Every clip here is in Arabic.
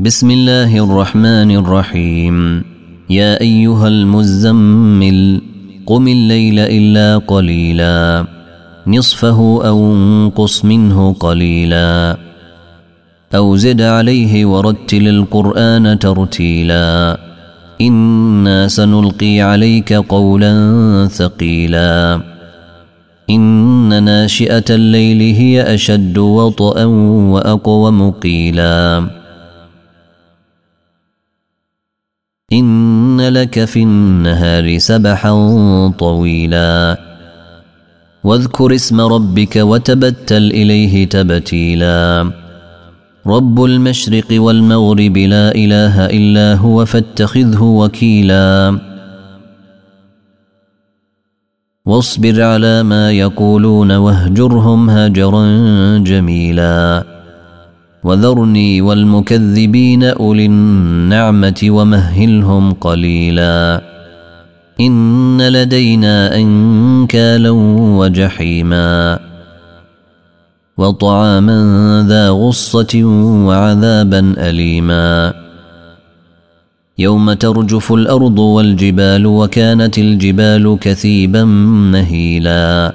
بسم الله الرحمن الرحيم. يا أيها المزمل قم الليل إلا قليلا. نصفه أو انقص منه قليلا. أو زد عليه ورتل القرآن ترتيلا. إنا سنلقي عليك قولا ثقيلا. إن ناشئة الليل هي أشد وطئا واقوم قيلا إن لك في النهار سبحا طويلا. واذكر اسم ربك وتبتل إليه تبتيلا. رب المشرق والمغرب لا إله إلا هو فاتخذه وكيلا. واصبر على ما يقولون واهجرهم هجرا جميلا. وذرني والمكذبين أولي النعمة ومهلهم قليلا. إن لدينا أنكالا وجحيما. وطعاما ذا غصة وعذابا أليما. يوم ترجف الأرض والجبال وكانت الجبال كثيبا مهيلا.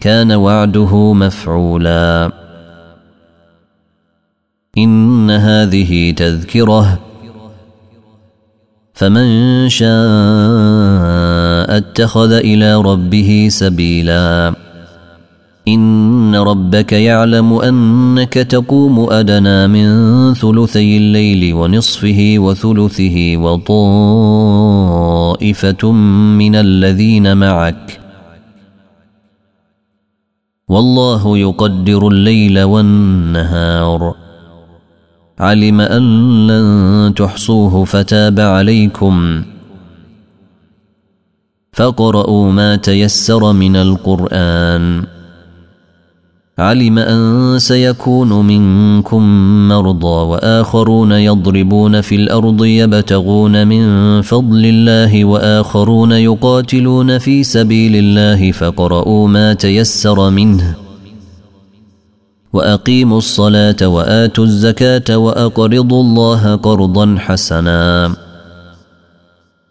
كان وعده مفعولا. إن هذه تذكرة. فمن شاء اتخذ إلى ربه سبيلا. إن ربك يعلم أنك تقوم أدنى من ثلثي الليل ونصفه وثلثه وطائفة من الذين معك. والله يقدر الليل والنهار. علم أن لن تحصوه فتاب عليكم. فاقرؤوا ما تيسر من القرآن. علم أن سيكون منكم مرضى وآخرون يضربون في الأرض يبتغون من فضل الله وآخرون يقاتلون في سبيل الله فقرؤوا ما تيسر منه وأقيموا الصلاة وآتوا الزكاة وأقرضوا الله قرضا حسنا